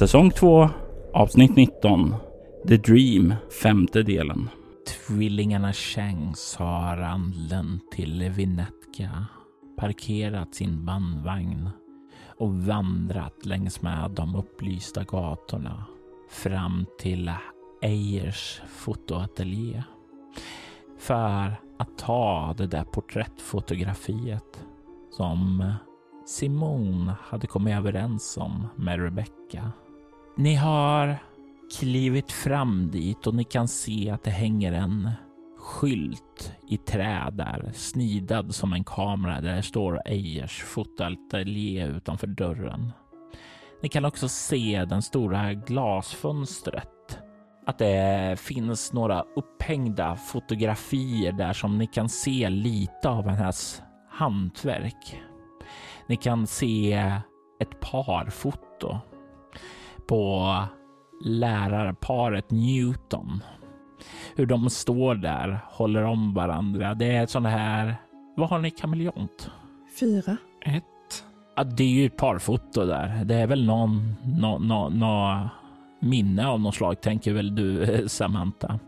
Säsong 2, avsnitt 19. The Dream, femte delen. Tvillingarna Shanks har anlänt till Vinetka, parkerat sin bandvagn och vandrat längs med de upplysta gatorna fram till Eyers fotoateljé för att ta det där porträttfotografiet som Simone hade kommit överens om med Rebecca. Ni har klivit fram dit och ni kan se att det hänger en skylt i trä där, snidad som en kamera där det står Eyers fotoateljé utanför dörren. Ni kan också se det stora glasfönstret. Att det finns några upphängda fotografier där som ni kan se lite av hennes hantverk. Ni kan se ett parfoto på lärarparet Newton. Hur de står där, håller om varandra. Det är ett sånt här... Vad har ni kameleont? Fyra. Ett. Ja, det är ju ett parfoto där. Det är väl någon, nå, nå, nå minne av något slag, tänker väl du, Samantha.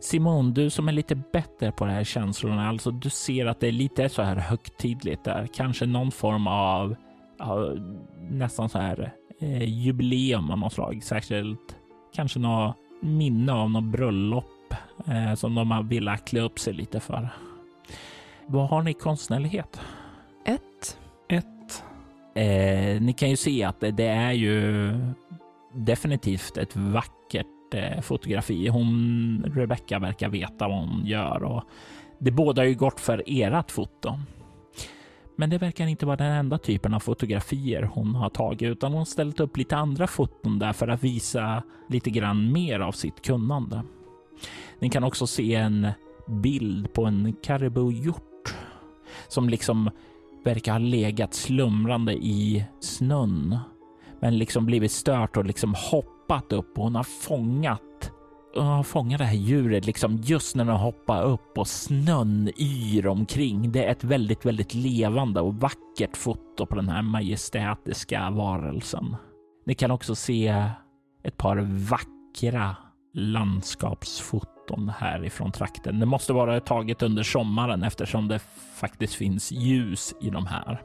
Simon, du som är lite bättre på de här känslorna, alltså du ser att det är lite så här högtidligt där. Kanske någon form av, av nästan så här eh, jubileum av något slag. Särskilt kanske något minne av något bröllop eh, som de har velat klä upp sig lite för. Vad har ni konstnärlighet? Ett. Ett. Eh, ni kan ju se att det, det är ju definitivt ett vackert eh, fotografi. Hon, Rebecca verkar veta vad hon gör och det bådar ju gott för ert foto. Men det verkar inte vara den enda typen av fotografier hon har tagit, utan hon har ställt upp lite andra foton där för att visa lite grann mer av sitt kunnande. Ni kan också se en bild på en karibuhjort som liksom verkar ha legat slumrande i snön, men liksom blivit stört och liksom hoppat upp och hon har fångat hon fånga det här djuret liksom just när den hoppar upp och snön yr omkring. Det är ett väldigt, väldigt levande och vackert foto på den här majestätiska varelsen. Ni kan också se ett par vackra landskapsfoton härifrån trakten. Det måste vara taget under sommaren eftersom det faktiskt finns ljus i de här.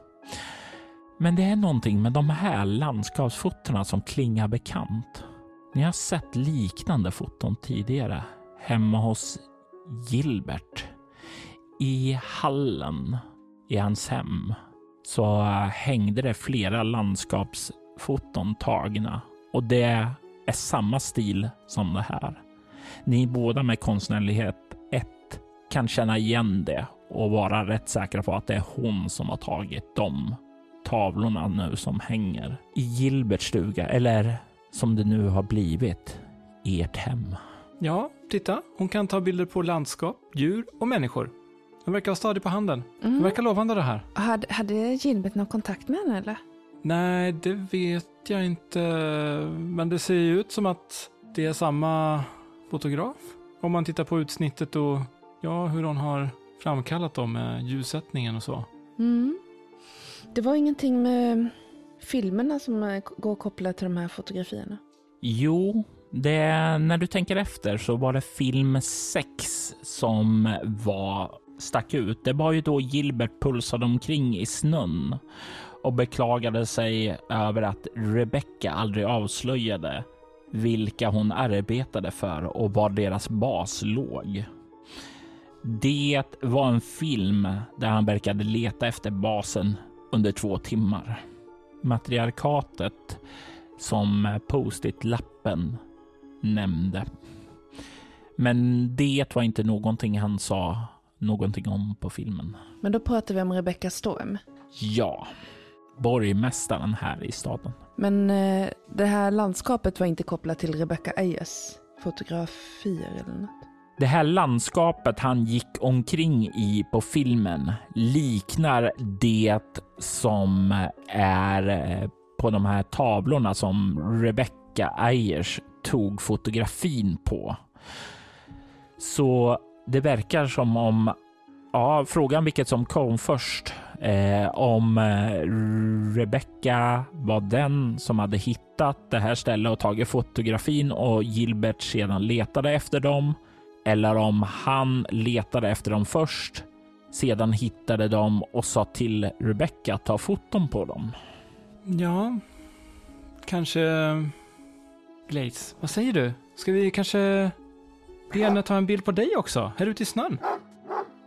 Men det är någonting med de här landskapsfotona som klingar bekant. Ni har sett liknande foton tidigare hemma hos Gilbert. I hallen i hans hem så hängde det flera landskapsfoton tagna och det är samma stil som det här. Ni båda med konstnärlighet 1 kan känna igen det och vara rätt säkra på att det är hon som har tagit de tavlorna nu som hänger i Gilberts stuga eller som det nu har blivit ert hem. Ja, titta. Hon kan ta bilder på landskap, djur och människor. Hon verkar ha stadig på handen. Hon Mm. verkar lovande det här. Hade, hade Gilbert någon kontakt med henne eller? Nej, det vet jag inte. Men det ser ju ut som att det är samma fotograf. Om man tittar på utsnittet och ja, hur hon har framkallat dem med ljussättningen och så. Mm. Det var ingenting med filmerna som eh, går kopplat till de här fotografierna. Jo, det, när du tänker efter så var det film 6 som var stack ut. Det var ju då Gilbert pulsade omkring i snön och beklagade sig över att Rebecca aldrig avslöjade vilka hon arbetade för och var deras bas låg. Det var en film där han verkade leta efter basen under två timmar. Matriarkatet som post-it-lappen nämnde. Men det var inte någonting han sa någonting om på filmen. Men då pratar vi om Rebecca Storm. Ja, borgmästaren här i staden. Men eh, det här landskapet var inte kopplat till Rebecca Ayers fotografier eller något? Det här landskapet han gick omkring i på filmen liknar det som är eh, på de här tavlorna som Rebecca Ayers tog fotografin på. Så det verkar som om, ja, frågan vilket som kom först. Eh, om eh, Rebecca var den som hade hittat det här stället och tagit fotografin och Gilbert sedan letade efter dem. Eller om han letade efter dem först, sedan hittade dem och sa till Rebecca att ta foton på dem. Ja, kanske Glaze. Vad säger du? Ska vi kanske be henne ta en bild på dig också, här ute i snön?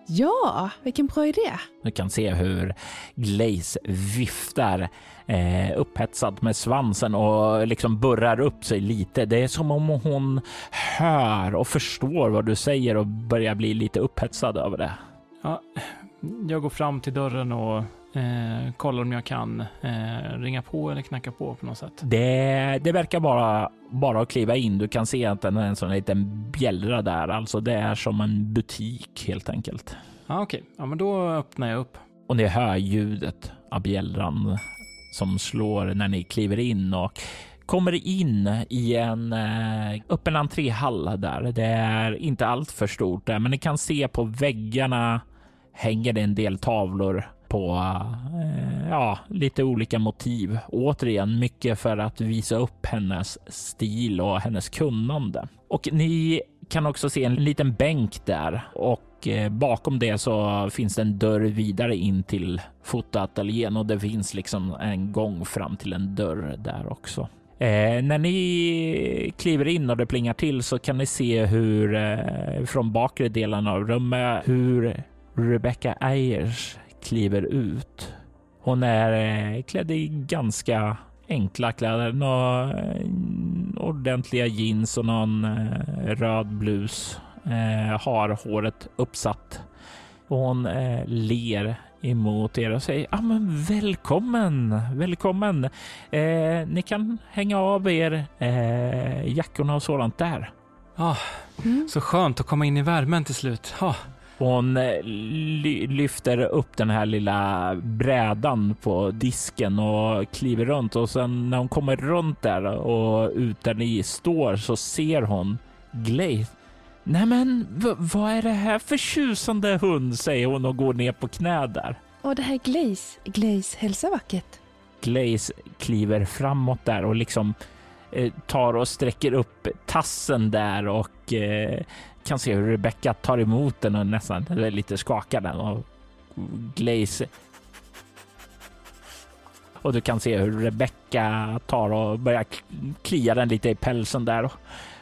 Ja, vilken bra idé. Du kan se hur Glaze viftar eh, upphetsad med svansen och liksom burrar upp sig lite. Det är som om hon hör och förstår vad du säger och börjar bli lite upphetsad över det. Ja, jag går fram till dörren och eh, kollar om jag kan eh, ringa på eller knacka på på något sätt. Det, det verkar bara, bara att kliva in. Du kan se att den är en sån liten bjällra där. Alltså det är som en butik helt enkelt. Ja, Okej, okay. ja, men då öppnar jag upp. Och ni hör ljudet av bjällran som slår när ni kliver in och kommer in i en eh, öppen entréhall där. Det är inte allt för stort där, men ni kan se på väggarna hänger det en del tavlor på eh, ja, lite olika motiv. Återigen mycket för att visa upp hennes stil och hennes kunnande. Och ni kan också se en liten bänk där och eh, bakom det så finns det en dörr vidare in till fotoateljén och det finns liksom en gång fram till en dörr där också. Eh, när ni kliver in och det plingar till så kan ni se hur eh, från bakre delen av rummet hur Rebecca Ayers kliver ut. Hon är eh, klädd i ganska enkla kläder, några eh, ordentliga jeans och någon eh, röd blus. Har håret uppsatt. Och hon ler emot er och säger ja, men välkommen, välkommen. Eh, ni kan hänga av er eh, jackorna och sådant där. Ah, mm. Så skönt att komma in i värmen till slut. Ah. Hon eh, ly lyfter upp den här lilla brädan på disken och kliver runt och sen när hon kommer runt där och ut där ni står så ser hon Glaze. Nej men vad är det här för tjusande hund säger hon och går ner på knä där. Och det här är Glaze. Glaze hälsa vackert. Glaze kliver framåt där och liksom eh, tar och sträcker upp tassen där och eh, kan se hur Rebecca tar emot den och nästan är lite skakar den och Glaze. Och du kan se hur Rebecca tar och börjar klia den lite i pälsen där.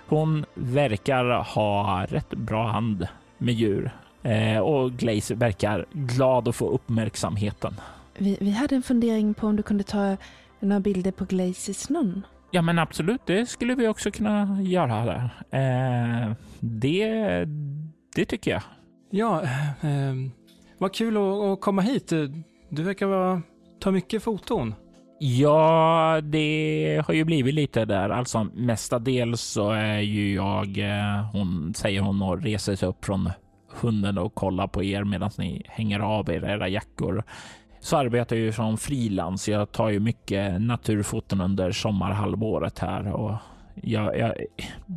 Hon verkar ha rätt bra hand med djur eh, och Glaze verkar glad att få uppmärksamheten. Vi, vi hade en fundering på om du kunde ta några bilder på Glaze snön. Ja, men absolut, det skulle vi också kunna göra där. Eh, det, det tycker jag. Ja, eh, vad kul att, att, komma hit. Du verkar vara, ta mycket foton. Ja, det har ju blivit lite där. Alltså mestadels så är ju jag, eh, hon säger hon och reser sig upp från hunden och kollar på er medan ni hänger av er era jackor så arbetar jag ju som frilans. Jag tar ju mycket naturfoton under sommarhalvåret här och jag, jag,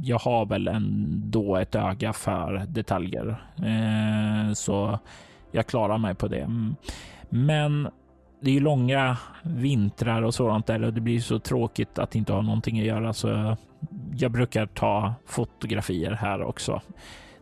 jag har väl ändå ett öga för detaljer, eh, så jag klarar mig på det. Mm. Men det är ju långa vintrar och sådant där och det blir så tråkigt att inte ha någonting att göra så jag brukar ta fotografier här också.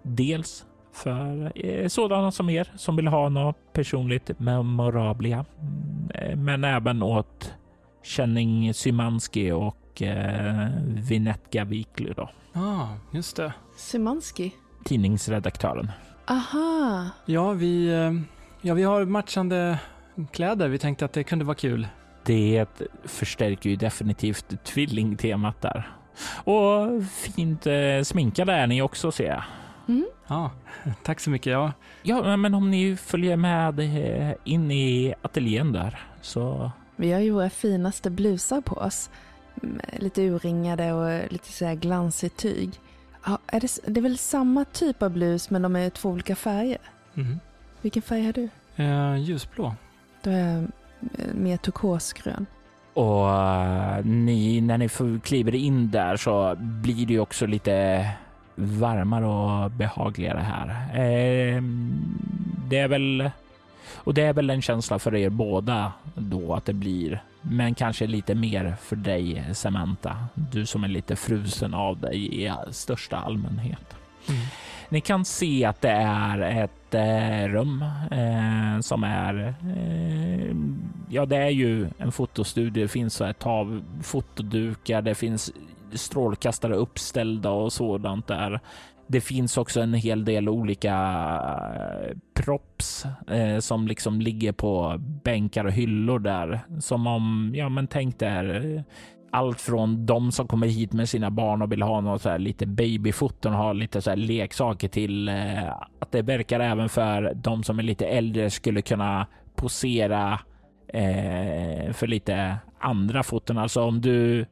Dels för eh, sådana som er som vill ha något personligt memorabla. Mm, men även åt Känning Symanski och eh, Vinetka Wikly då. Ja, ah, just det. Symanski? Tidningsredaktören. Aha. Ja, vi, eh, ja, vi har matchande kläder. Vi tänkte att det kunde vara kul. Det förstärker ju definitivt tvillingtemat där. Och fint eh, sminkade är ni också ser jag. Mm. Ja, tack så mycket. Ja. ja, men om ni följer med eh, in i ateljén där så... Vi har ju våra finaste blusar på oss. Lite urringade och lite så här glansigt tyg. Ja, är det, det är väl samma typ av blus men de är två olika färger? Mm. Vilken färg har du? Eh, ljusblå. Då är jag eh, mer turkosgrön. Och uh, ni, när ni kliver in där så blir det också lite varmare och behagligare här. Eh, det är väl och det är väl en känsla för er båda då att det blir, men kanske lite mer för dig Samantha. Du som är lite frusen av dig i största allmänhet. Mm. Ni kan se att det är ett eh, rum eh, som är, eh, ja det är ju en fotostudio. Det finns ett hav fotodukar, det finns strålkastare uppställda och sådant där. Det finns också en hel del olika eh, props eh, som liksom ligger på bänkar och hyllor där. Som om, ja men tänk där eh, allt från de som kommer hit med sina barn och vill ha något så här lite babyfoton och ha lite så här leksaker till eh, att det verkar även för de som är lite äldre skulle kunna posera eh, för lite andra foton. Alltså om du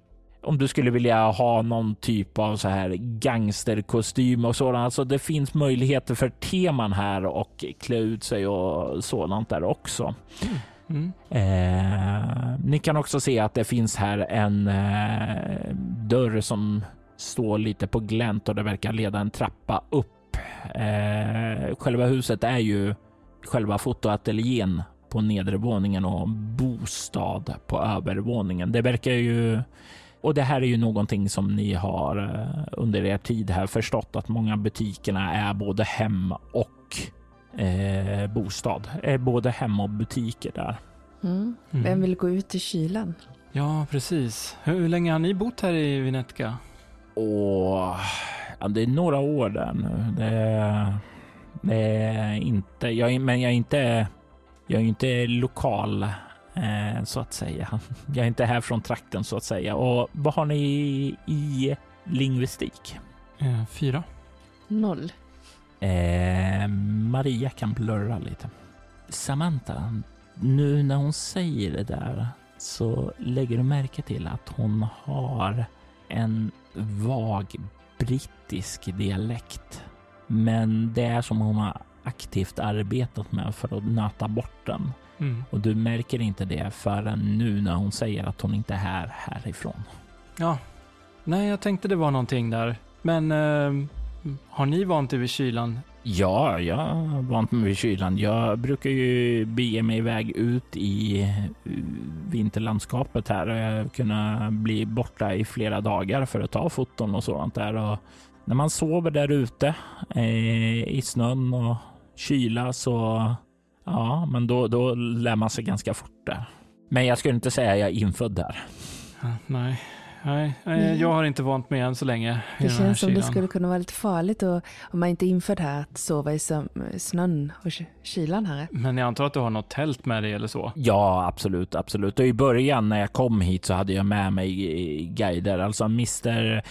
om du skulle vilja ha någon typ av så här gangsterkostym och sådant. Alltså det finns möjligheter för teman här och klä ut sig och sådant där också. Mm. Mm. Eh, ni kan också se att det finns här en eh, dörr som står lite på glänt och det verkar leda en trappa upp. Eh, själva huset är ju själva fotoateljén på nedre våningen och bostad på övervåningen. Det verkar ju och det här är ju någonting som ni har eh, under er tid här förstått att många butikerna är både hem och eh, bostad. Är både hem och butiker där. Mm. Vem mm. vill gå ut i kylan? Ja, precis. Hur länge har ni bott här i Vinetka? Åh, ja, det är några år där nu. Det, det är inte, jag, men jag är inte, jag är inte lokal så att säga. Jag är inte här från trakten så att säga. Och vad har ni i, lingvistik? Eh, fyra. Noll. Eh, Maria kan blurra lite. Samantha, nu när hon säger det där så lägger du märke till att hon har en vag brittisk dialekt. Men det är som hon har aktivt arbetat med för att nöta bort den. Mm. Och du märker inte det förrän nu när hon säger att hon inte är här härifrån. Ja, nej, jag tänkte det var någonting där. Men eh, har ni vant er vid kylan? Ja, jag har vant mig vid kylan. Jag brukar ju bege mig iväg ut i eh, vinterlandskapet här och kunna bli borta i flera dagar för att ta foton och sådant där. Och när man sover där ute eh, i snön och kyla så Ja, men då, då lär man sig ganska fort där. Men jag skulle inte säga att jag är infödd där. nej, nej, nej, jag har inte vant mig än så länge. Det känns som det skulle kunna vara lite farligt och, om man inte är infödd här att sova i snön och kylan här. Men jag antar att du har något tält med dig eller så? Ja, absolut, absolut. Och i början när jag kom hit så hade jag med mig guider, alltså Mr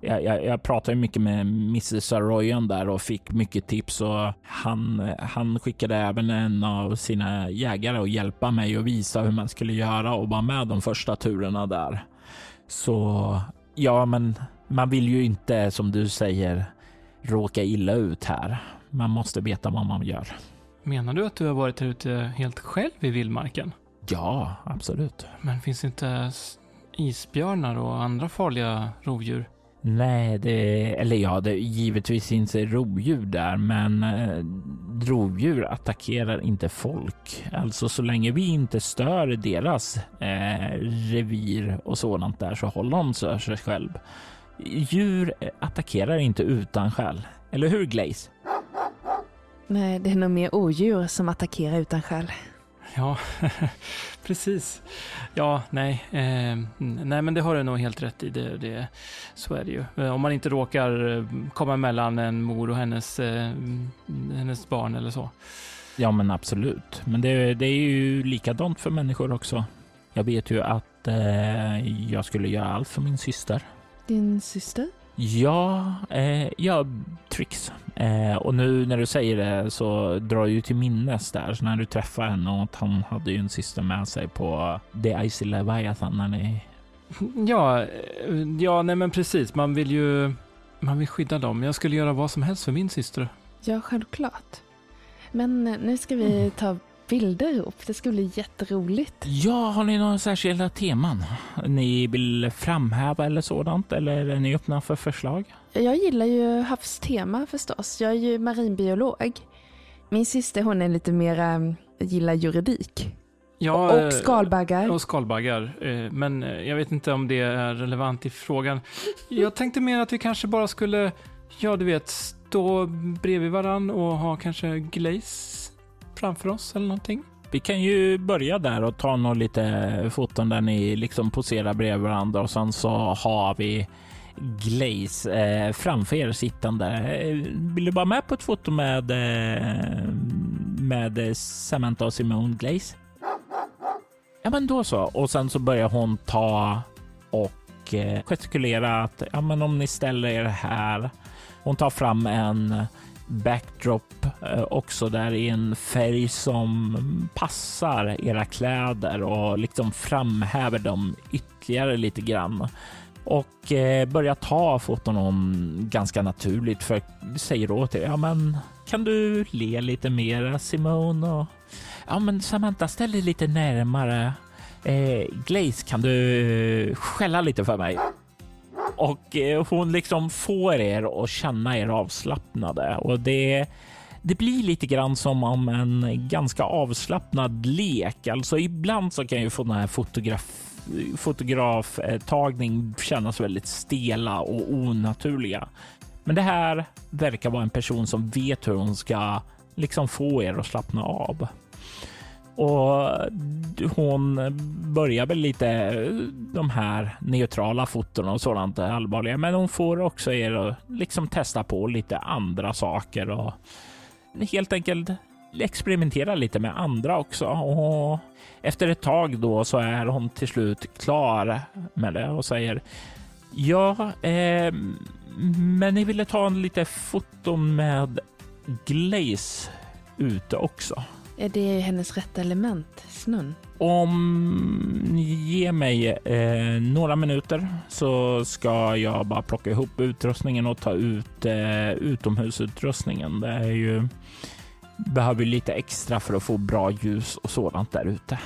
jag, jag, jag pratade mycket med Mrs Saroyan där och fick mycket tips och han, han skickade även en av sina jägare och hjälpa mig och visa hur man skulle göra och vara med de första turerna där. Så ja, men man vill ju inte som du säger råka illa ut här. Man måste veta vad man gör. Menar du att du har varit här ute helt själv i vildmarken? Ja, absolut. Men finns inte isbjörnar och andra farliga rovdjur? Nej, det, eller ja, det givetvis inte rovdjur där, men eh, rovdjur attackerar inte folk. Alltså så länge vi inte stör deras eh, revir och sådant där så håller de sig själv. Djur attackerar inte utan skäl. Eller hur Glaze? Nej, det är nog mer odjur som attackerar utan skäl. Ja, precis. Ja, nej, eh, nej, men det har du nog helt rätt i. Det, det, så är det ju. Eh, om man inte råkar eh, komma emellan en mor och hennes, eh, hennes barn eller så. Ja, men absolut. Men det, det är ju likadant för människor också. Jag vet ju att eh, jag skulle göra allt för min syster. Din syster? Ja, eh, ja, Trix. Eh, och nu när du säger det så drar du till minnes där, så när du träffar henne och att han hade ju en syster med sig på The Icy Leviathan när ni... Ja, eh, ja, nej men precis. Man vill ju man vill skydda dem. Jag skulle göra vad som helst för min syster. Ja, självklart. Men eh, nu ska vi mm. ta bilder ihop. Det ska bli jätteroligt. Ja, har ni några särskilda teman ni vill framhäva eller sådant? Eller är ni öppna för förslag? Jag gillar ju havstema förstås. Jag är ju marinbiolog. Min syster hon är lite mera, gillar juridik. Ja, och skalbaggar. Och skalbaggar. Eh, men eh, jag vet inte om det är relevant i frågan. Jag tänkte mer att vi kanske bara skulle, ja du vet, stå bredvid varann och ha kanske glaze framför oss eller någonting. Vi kan ju börja där och ta några lite foton där ni liksom poserar bredvid varandra och sen så har vi Glaze eh, framför er sittande. Eh, vill du vara med på ett foto med, eh, med eh, Samantha och Simone Glaze? Ja, men då så. Och sen så börjar hon ta och eh, gestikulera att ja, men om ni ställer er här. Hon tar fram en backdrop eh, också där i en färg som passar era kläder och liksom framhäver dem ytterligare lite grann och eh, börjar ta foton om ganska naturligt för säger åt er. Ja, men kan du le lite mer Simone? Och, ja, men Samantha, ställ dig lite närmare. Eh, Glaze, kan du eh, skälla lite för mig? Och eh, hon liksom får er att känna er avslappnade och det det blir lite grann som om en ganska avslappnad lek. Alltså ibland så kan ju få den här fotograf fotograftagning kännas väldigt stela och onaturliga. Men det här verkar vara en person som vet hur hon ska liksom få er att slappna av. Och hon börjar väl lite de här neutrala foton och sådant allvarliga, men hon får också er att liksom testa på lite andra saker och helt enkelt experimentera lite med andra också. Och efter ett tag då så är hon till slut klar med det och säger ja, eh, men ni ville ta en lite foton med Glaze ute också. Är det hennes rätta element, snön? Om ni ger mig eh, några minuter så ska jag bara plocka ihop utrustningen och ta ut eh, utomhusutrustningen. Det är ju behöver lite extra för att få bra ljus och sådant där ute.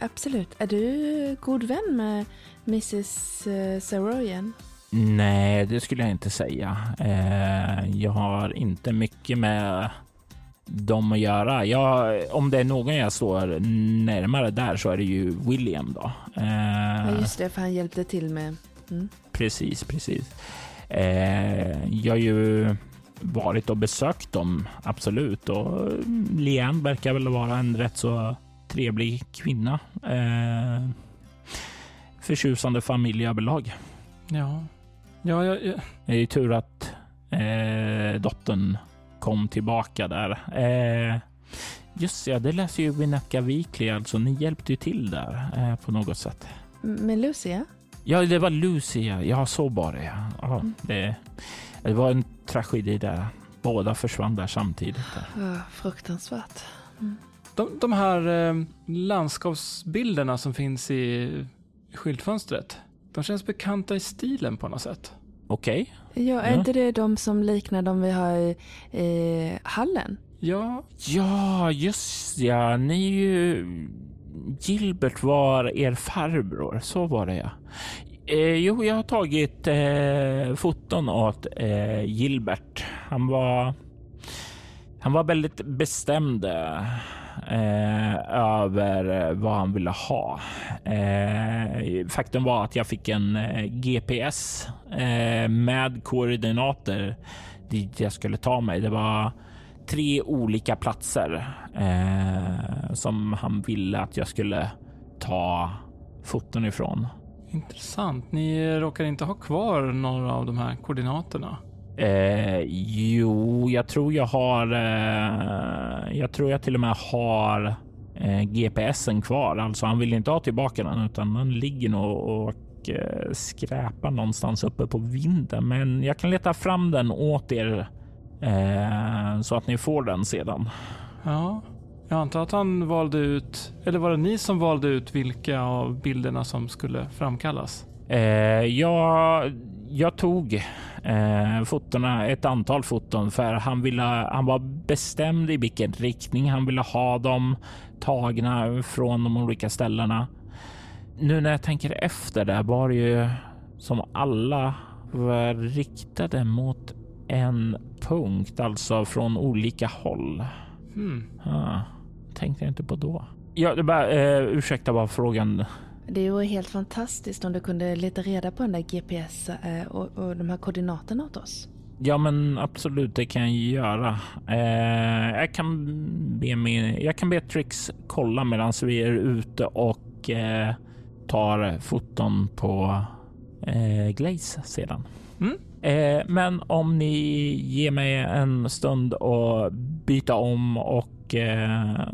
Absolut. Är du god vän med Mrs eh, Saroyan? Nej, det skulle jag inte säga. Eh, jag har inte mycket med dem att göra. Jag, om det är någon jag står närmare där så är det ju William då. Eh, ja, just det, för han hjälpte till med... Mm. Precis, precis. Eh, jag har ju varit och besökt dem, absolut. Och Lian verkar väl vara en rätt så trevlig kvinna. Eh, förtjusande familj överlag. Ja. Ja, ja, ja. Det är ju tur att eh, dottern kom tillbaka där. Eh, just ja, det läser ju Winnetka Weekly, alltså ni hjälpte ju till där eh, på något sätt. Med Lucia? Ja, det var Lucia. Ja, så var det. Ja. ja mm. det, det var en tragedi där. Båda försvann där samtidigt. Där. Fruktansvärt. Mm. De, de, här eh, landskapsbilderna som finns i skyltfönstret, de känns bekanta i stilen på något sätt. Okej. Okay. Ja, är ja. inte det de som liknar de vi har i, i hallen? Ja. Ja, just ja. Ni är ju... Gilbert var er farbror, så var det ja. Eh, jo, jag har tagit eh, foton åt eh, Gilbert. Han var, han var väldigt bestämd eh, över eh, vad han ville ha. Eh, faktum var att jag fick en eh, GPS eh, med koordinater dit jag skulle ta mig. Det var tre olika platser eh, som han ville att jag skulle ta foton ifrån. Intressant. Ni råkar inte ha kvar några av de här koordinaterna? Eh, jo, jag tror jag har. Eh, jag tror jag till och med har eh, GPSen kvar. Alltså, han vill inte ha tillbaka den utan den ligger nog och och eh, skräpar någonstans uppe på vinden. Men jag kan leta fram den åt er eh, så att ni får den sedan. Ja, jag antar att han valde ut, eller var det ni som valde ut vilka av bilderna som skulle framkallas? Eh, jag, jag tog eh, fotona, ett antal foton för han, ville, han var bestämd i vilken riktning han ville ha dem tagna från de olika ställena. Nu när jag tänker efter där var det ju som alla var riktade mot en punkt, alltså från olika håll. Hmm. Ah, tänkte jag inte på då. Ja, bara, eh, ursäkta bara frågan. Det vore helt fantastiskt om du kunde leta reda på den där GPS eh, och, och de här koordinaterna åt oss. Ja, men absolut, det kan jag göra. Eh, jag, kan be min, jag kan be Trix kolla medan vi är ute och eh, tar foton på eh, Glaze sedan. Mm. Eh, men om ni ger mig en stund och byta om och eh,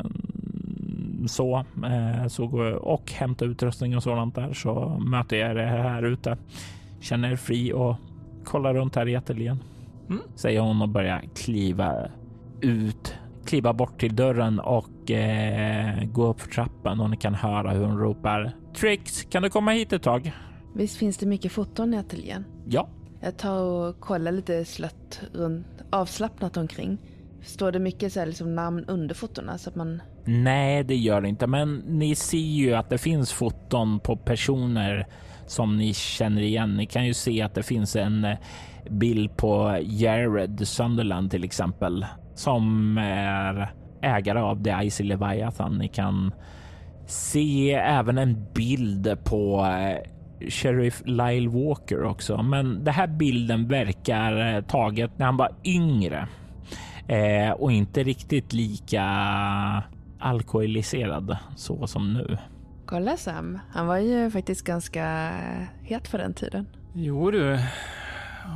så, eh, så går och hämta utrustning och sådant där så möter jag er här ute. Känner er fri och kolla runt här i ateljén. Mm. Säger hon och börjar kliva ut, kliva bort till dörren och eh, gå upp för trappan och ni kan höra hur hon ropar Trix, kan du komma hit ett tag? Visst finns det mycket foton i ateljén? Ja, Jag tar och kollar lite slött runt, avslappnat omkring. Står det mycket så här liksom namn under fotona så att man... Nej, det gör det inte, men ni ser ju att det finns foton på personer som ni känner igen. Ni kan ju se att det finns en eh, bild på Jared Sunderland till exempel som är ägare av The Icy Leviathan. Ni kan se även en bild på eh, Sheriff Lyle Walker också, men den här bilden verkar taget när han var yngre eh, och inte riktigt lika alkoholiserad så som nu. Kolla Sam, han var ju faktiskt ganska eh, het för den tiden. Jo du,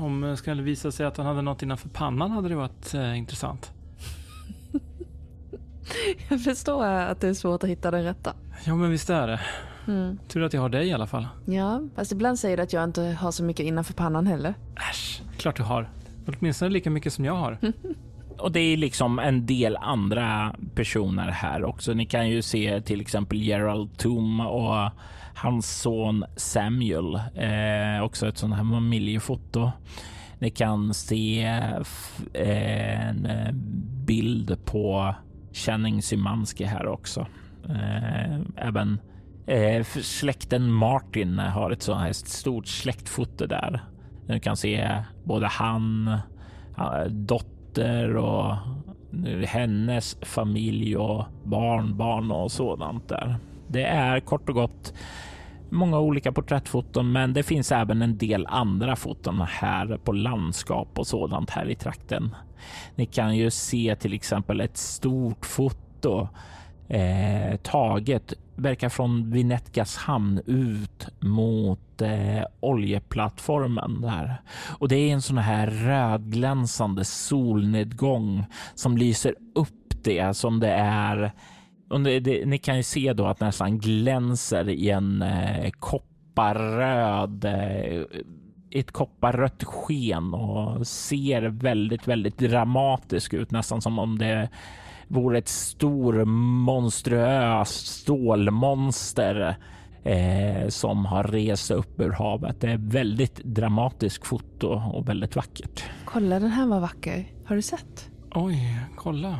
om det skulle visa sig att han hade något innanför pannan hade det varit eh, intressant. Jag förstår att det är svårt att hitta den rätta. Ja men visst är det. Mm. Tur att jag har dig i alla fall. Ja, fast ibland säger du att jag inte har så mycket innanför pannan heller. Äsch, klart du har. Åtminstone lika mycket som jag har. Och det är liksom en del andra personer här också. Ni kan ju se till exempel Gerald Toom och hans son Samuel. Eh, också ett sånt här familjefoto. Ni kan se eh, en eh, bild på Channing Szymanski här också. Eh, även eh, släkten Martin har ett sånt här stort släktfoto där. Ni kan se både han, eh, dottern dotter och hennes familj och barnbarn och sådant där. Det är kort och gott många olika porträttfoton, men det finns även en del andra foton här på landskap och sådant här i trakten. Ni kan ju se till exempel ett stort foto eh, taget, verkar från Vinetkas hamn ut mot eh, oljeplattformen där. Och det är en sån här rödglänsande solnedgång som lyser upp det som det är och det, det, ni kan ju se då att nästan glänser i en eh, kopparröd, eh, ett kopparrött sken och ser väldigt, väldigt dramatisk ut, nästan som om det vore ett stor monstruöst stålmonster eh, som har rest upp ur havet. Det är väldigt dramatiskt foto och väldigt vackert. Kolla, den här var vacker. Har du sett? Oj, kolla.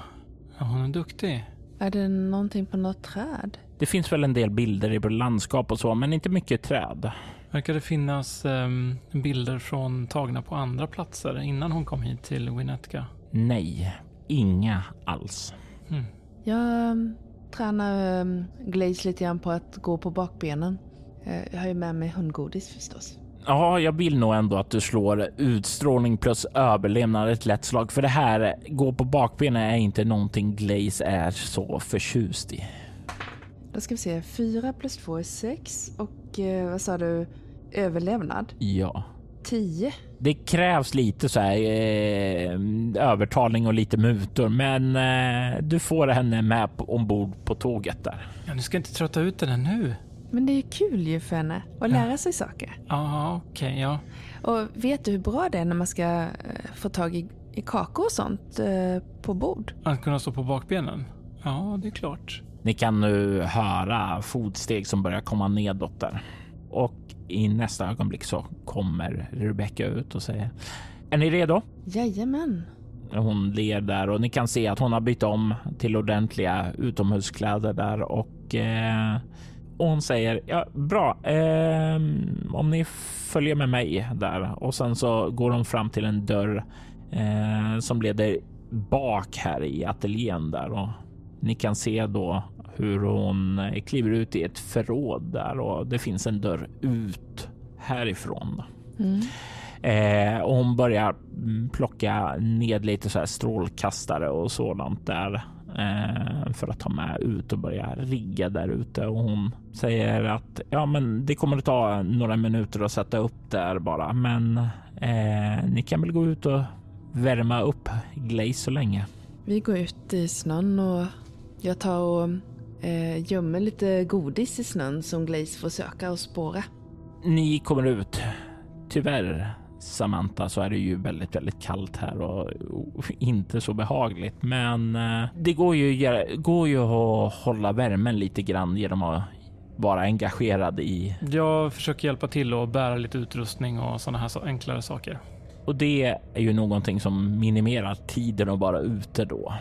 Ja, hon är duktig. Är det någonting på något träd? Det finns väl en del bilder i landskap och så, men inte mycket träd. Verkar det finnas ehm, bilder från tagna på andra platser innan hon kom hit till Winnetka? Nej, inga alls. Hmm. Jag um, tränar um, Glaze lite grann på att gå på bakbenen. Eh, jag har ju med mig hundgodis förstås. Ja, jag vill nog ändå att du slår utstrålning plus överlevnad ett lätt slag, för det här gå på bakbenen är inte någonting Glaze är så förtjust i. Då ska vi se. Fyra plus två är sex och eh, vad sa du? Överlevnad? Ja, Tio. det krävs lite så här eh, övertalning och lite mutor, men eh, du får henne med på, ombord på tåget där. Ja, ni ska inte trötta ut den här nu. Men det är kul ju för henne att lära ja. sig saker. Ja, okej, okay, ja. Och vet du hur bra det är när man ska eh, få tag i, i kakor och sånt eh, på bord? Att kunna stå på bakbenen? Ja, det är klart. Ni kan nu höra fotsteg som börjar komma nedåt där. Och i nästa ögonblick så kommer Rebecca ut och säger Är ni redo? Jajamän. Hon ler där och ni kan se att hon har bytt om till ordentliga utomhuskläder där och eh, och hon säger ja, bra. Eh, om ni följer med mig där och sen så går hon fram till en dörr eh, som leder bak här i ateljén där och ni kan se då hur hon kliver ut i ett förråd där och det finns en dörr ut härifrån. Mm. Eh, och hon börjar plocka ned lite så här strålkastare och sådant där eh, för att ta med ut och börja rigga där ute. Och hon säger att ja, men det kommer att ta några minuter att sätta upp där bara, men eh, ni kan väl gå ut och värma upp Glaze så länge. Vi går ut i snön och jag tar och eh, gömmer lite godis i snön som Glaze får söka och spåra. Ni kommer ut. Tyvärr, Samantha, så är det ju väldigt, väldigt kallt här och, och inte så behagligt. Men eh, det går ju, går ju att hålla värmen lite grann genom att vara engagerad i. Jag försöker hjälpa till och bära lite utrustning och sådana här enklare saker. Och det är ju någonting som minimerar tiden att vara ute då.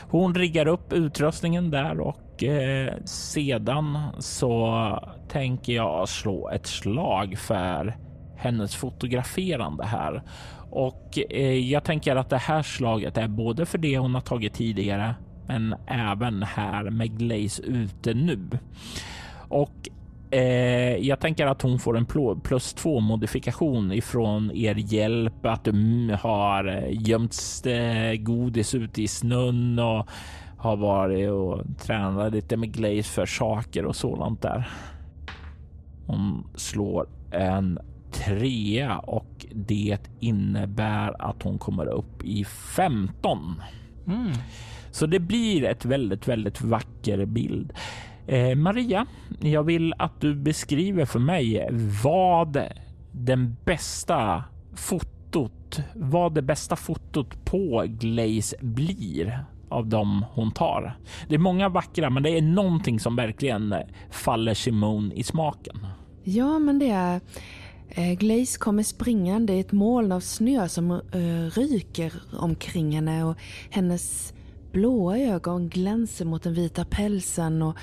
Hon riggar upp utrustningen där och eh, sedan så tänker jag slå ett slag för hennes fotograferande här. Och eh, jag tänker att det här slaget är både för det hon har tagit tidigare men även här med Glaze ute nu. Och Eh, jag tänker att hon får en plus två modifikation ifrån er hjälp, att du har eh, gömt eh, godis ute i snön och har varit och tränat lite med Glaze för saker och sådant där. Hon slår en trea och det innebär att hon kommer upp i 15. Mm. Så det blir ett väldigt, väldigt vacker bild. Eh, Maria, jag vill att du beskriver för mig vad den bästa fotot, vad det bästa fotot på Glaze blir av dem hon tar. Det är många vackra, men det är någonting som verkligen faller Simone i smaken. Ja, men det är eh, Glaze kommer springande i ett moln av snö som eh, ryker omkring henne och hennes blåa ögon glänser mot den vita pälsen och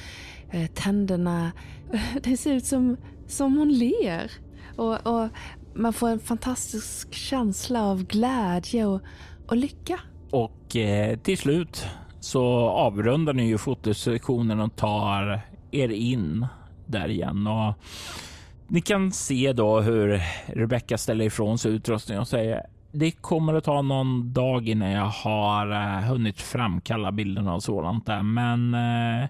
eh, tänderna. Det ser ut som, som hon ler. Och, och man får en fantastisk känsla av glädje och, och lycka. Och eh, till slut så avrundar ni ju fotosektionen och tar er in där igen. Och ni kan se då hur Rebecca ställer ifrån sig utrustningen och säger det kommer att ta någon dag innan jag har eh, hunnit framkalla bilderna och sådant där. Men eh,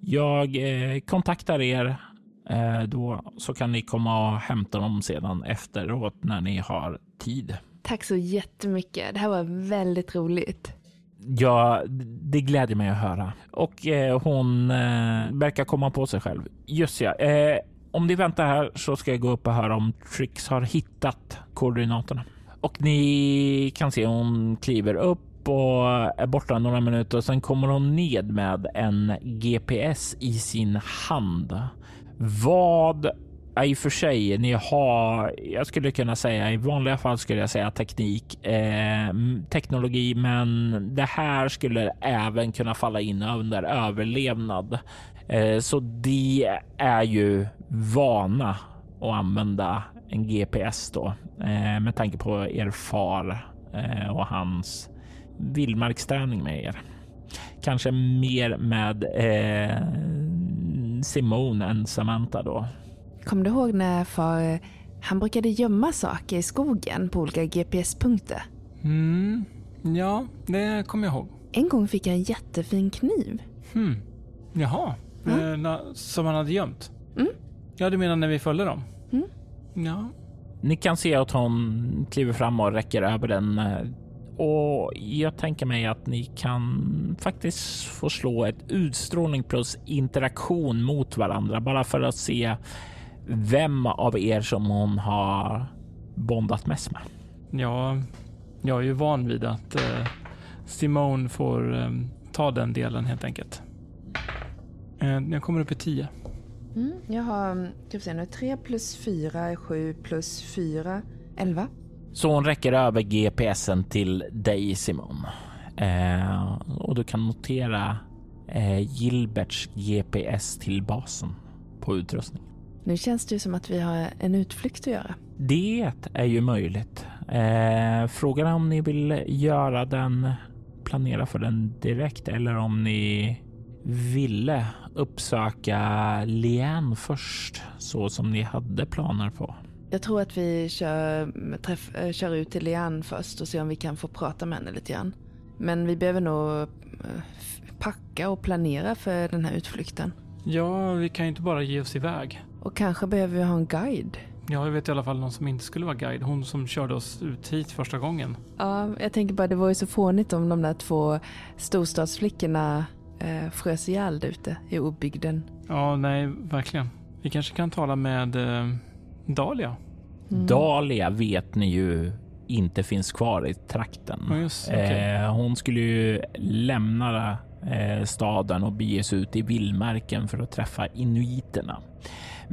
jag eh, kontaktar er då så kan ni komma och hämta dem sedan efteråt när ni har tid. Tack så jättemycket. Det här var väldigt roligt. Ja, det gläder mig att höra. Och eh, hon eh, verkar komma på sig själv. Just ja. Eh, om ni väntar här så ska jag gå upp och höra om Trix har hittat koordinaterna. Och ni kan se hon kliver upp och är borta några minuter och sen kommer hon ned med en GPS i sin hand. Vad i och för sig, ni har, jag skulle kunna säga i vanliga fall skulle jag säga teknik, eh, teknologi, men det här skulle även kunna falla in under överlevnad. Eh, så det är ju vana att använda en GPS då eh, med tanke på er far eh, och hans vildmarksträning med er. Kanske mer med eh, Simone än Samantha då. Kommer du ihåg när far han brukade gömma saker i skogen på olika GPS-punkter? Mm, ja, det kommer jag ihåg. En gång fick jag en jättefin kniv. Hmm. Jaha, mm. eh, som han hade gömt? Mm. Ja, du menar när vi följde dem? Ja. Ni kan se att hon kliver fram och räcker över den eh, Och jag tänker mig att ni kan faktiskt få slå ett utstrålning plus interaktion mot varandra bara för att se vem av er som hon har bondat mest med. Ja, jag är ju van vid att eh, Simone får eh, ta den delen helt enkelt. Eh, jag kommer upp i 10. Mm, jag har typ nu, 3 plus 4 är 7 plus 4, 11. Så hon räcker över GPSen till dig Simon. Eh, och du kan notera eh, Gilberts GPS till basen på utrustning. Nu känns det ju som att vi har en utflykt att göra. Det är ju möjligt. Eh, frågan är om ni vill göra den, planera för den direkt eller om ni ville uppsöka Lian först så som ni hade planer på. Jag tror att vi kör, träff, eh, kör ut till Lian först och ser om vi kan få prata med henne lite grann. Men vi behöver nog eh, packa och planera för den här utflykten. Ja, vi kan ju inte bara ge oss iväg. Och kanske behöver vi ha en guide. Ja, jag vet i alla fall någon som inte skulle vara guide. Hon som körde oss ut hit första gången. Ja, jag tänker bara det var ju så fånigt om de där två storstadsflickorna eh, frös ihjäl ute i obygden. Ja, nej, verkligen. Vi kanske kan tala med eh, Dahlia. Mm. Dahlia vet ni ju inte finns kvar i trakten. Ja, just, okay. eh, hon skulle ju lämna eh, staden och bege sig ut i vildmarken för att träffa inuiterna.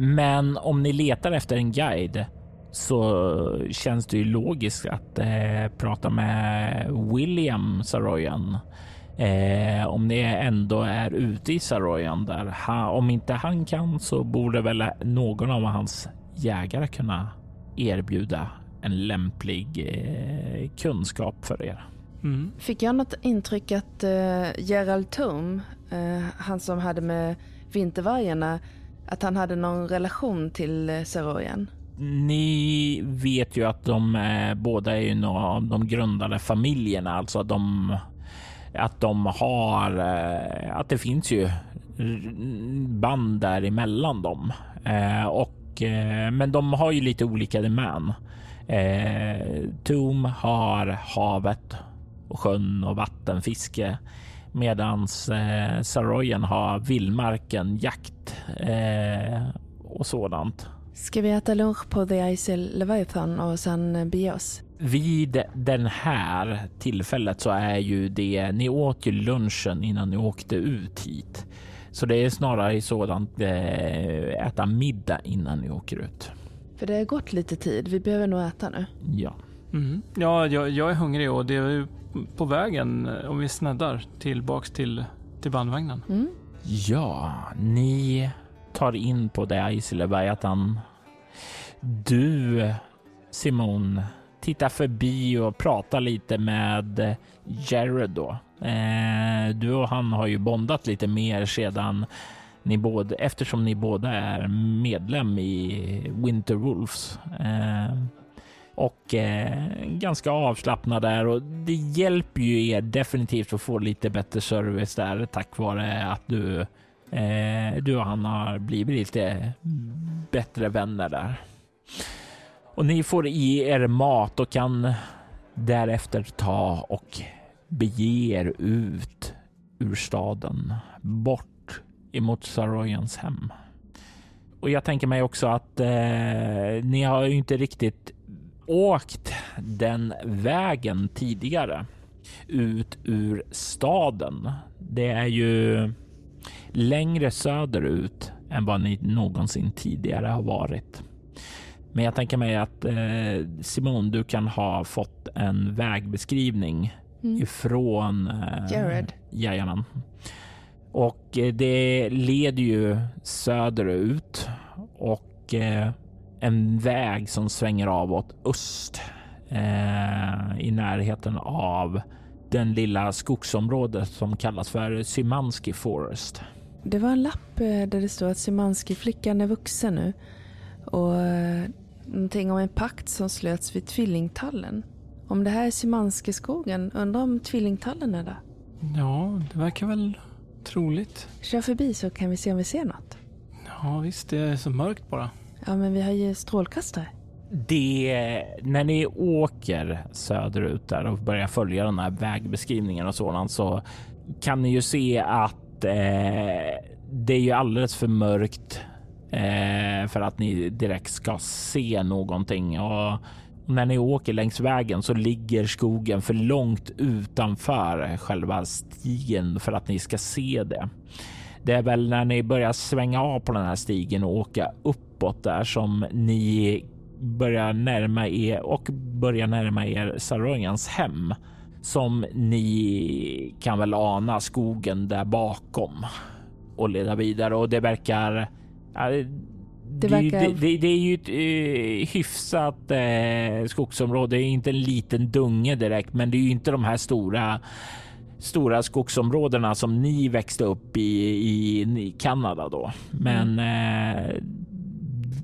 Men om ni letar efter en guide så känns det ju logiskt att eh, prata med William Saroyan. Eh, om ni ändå är ute i Saroyan där. Ha, om inte han kan så borde väl någon av hans jägare kunna erbjuda en lämplig eh, kunskap för er. Mm. Fick jag något intryck att uh, Gerald Tom, uh, han som hade med vintervargarna, att han hade någon relation till eh, Serojan? Ni vet ju att de eh, båda är ju några av de grundade familjerna, alltså att de, att de har, eh, att det finns ju band däremellan dem. Eh, och, eh, men de har ju lite olika demän. Eh, Tom har havet och sjön och vattenfiske medans eh, Saroyan har vildmarken, jakt eh, och sådant. Ska vi äta lunch på The Isle Leviathan och sen bege oss? Vid den här tillfället så är ju det, ni åt ju lunchen innan ni åkte ut hit. Så det är snarare i sådant eh, äta middag innan ni åker ut. För det har gått lite tid, vi behöver nog äta nu. Ja. Mm. Ja, jag, jag, är hungrig och det är ju på vägen eh, om vi sneddar tillbaks till, till bandvagnen. Mm. Ja, ni tar in på det Islebergatan. Du, Simon, tittar förbi och pratar lite med Jared då. Eh, du och han har ju bondat lite mer sedan ni både, eftersom ni båda är medlem i Winter Wolves. Eh, och eh, ganska avslappnad där och det hjälper ju er definitivt att få lite bättre service där tack vare att du, eh, du och han har blivit lite bättre vänner där. Och ni får i er mat och kan därefter ta och bege er ut ur staden bort emot Saroyans hem. Och jag tänker mig också att eh, ni har ju inte riktigt åkt den vägen tidigare ut ur staden. Det är ju längre söderut än vad ni någonsin tidigare har varit. Men jag tänker mig att eh, Simon, du kan ha fått en vägbeskrivning mm. ifrån eh, Jared. Jajamän. Och eh, det leder ju söderut och eh, en väg som svänger av åt öst eh, i närheten av den lilla skogsområdet som kallas för Symanski Forest. Det var en lapp eh, där det står att Symanski-flickan är vuxen nu och eh, någonting om en pakt som slöts vid Tvillingtallen. Om det här är Symanski-skogen, undrar om Tvillingtallen är där? Ja, det verkar väl troligt. Kör förbi så kan vi se om vi ser något. Ja, visst, det är så mörkt bara. Ja, men vi har ju strålkastare. det, när ni åker söderut där och börjar följa den här vägbeskrivningen och sådant så kan ni ju se att eh, det är ju alldeles för mörkt eh, för att ni direkt ska se någonting. Och när ni åker längs vägen så ligger skogen för långt utanför själva stigen för att ni ska se det. Det är väl när ni börjar svänga av på den här stigen och åka uppåt där som ni börjar närma er och börjar närma er Sarojans hem som ni kan väl ana skogen där bakom och leda vidare och det verkar det, verkar... det, det, det, är ju ett uh, hyfsat uh, skogsområde. Det är inte en liten dunge direkt, men det är ju inte de här stora stora skogsområdena som ni växte upp i i, i Kanada då. Men mm. uh,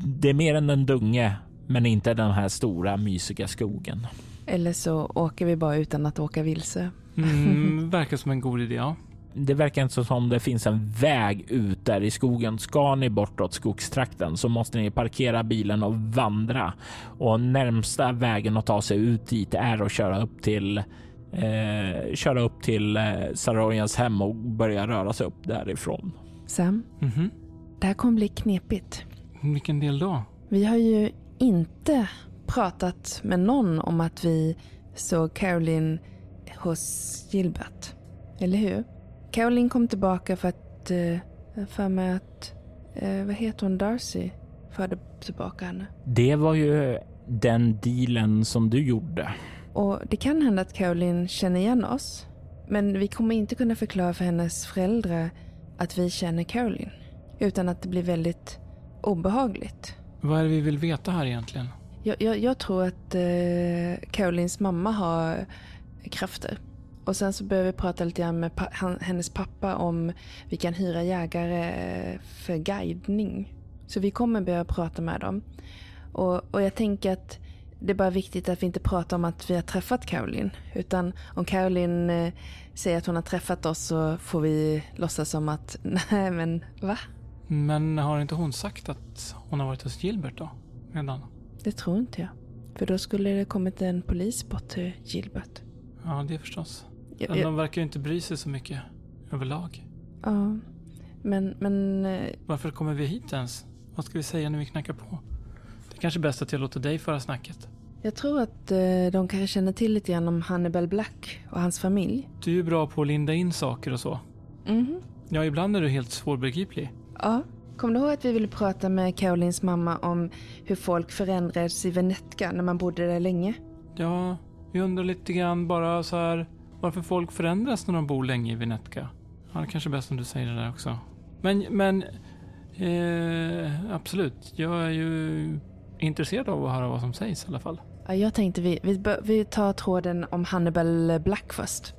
det är mer än en dunge, men inte den här stora mysiga skogen. Eller så åker vi bara utan att åka vilse. Mm, verkar som en god idé. Ja det verkar inte som det finns en väg ut där i skogen. Ska ni bortåt skogstrakten så måste ni parkera bilen och vandra och närmsta vägen att ta sig ut dit är att köra upp till eh, köra upp till eh, Sarojans hem och börja röra sig upp därifrån. Sam, mm -hmm. det här kommer bli knepigt. Vilken del då? Vi har ju inte pratat med någon om att vi såg Caroline hos Gilbert. Eller hur? Caroline kom tillbaka för att, eh, för mig att, eh, vad heter hon, Darcy förde tillbaka henne. Det var ju den dealen som du gjorde. Och det kan hända att Caroline känner igen oss. Men vi kommer inte kunna förklara för hennes föräldrar att vi känner Caroline. Utan att det blir väldigt obehagligt. Vad är det vi vill veta här egentligen? Jag, jag, jag tror att eh, Carolines mamma har krafter. Och sen så började vi prata lite grann med pa hennes pappa om vi kan hyra jägare för guidning. Så vi kommer börja prata med dem. Och, och jag tänker att det är bara viktigt att vi inte pratar om att vi har träffat Caroline. Utan om Caroline eh, säger att hon har träffat oss så får vi låtsas som att, nej men va? Men har inte hon sagt att hon har varit hos Gilbert då? Redan? Det tror inte jag. För då skulle det kommit en polis bort till Gilbert. Ja, det förstås. Men de verkar ju inte bry sig så mycket överlag. Ja, men... men eh, Varför kommer vi hit ens? Vad ska vi säga när vi knackar på? Det är kanske är bäst att jag låter dig föra snacket. Jag tror att eh, de kanske känner till lite grann om Hannibal Black och hans familj. Du är ju bra på att linda in saker och så. Mhm. Ja, ibland är du helt svårbegriplig. Ja. Kommer du ihåg att vi ville prata med Carolins mamma om hur folk förändrades i Venetka när man bodde där länge? Ja, vi undrar lite grann bara så här varför folk förändras när de bor länge i Venetka. Ja, det kanske är bäst om du säger det där också. Men, men eh, absolut, jag är ju intresserad av att höra vad som sägs i alla fall. Ja, jag tänkte vi, vi, vi tar tråden om Hannibal Black först.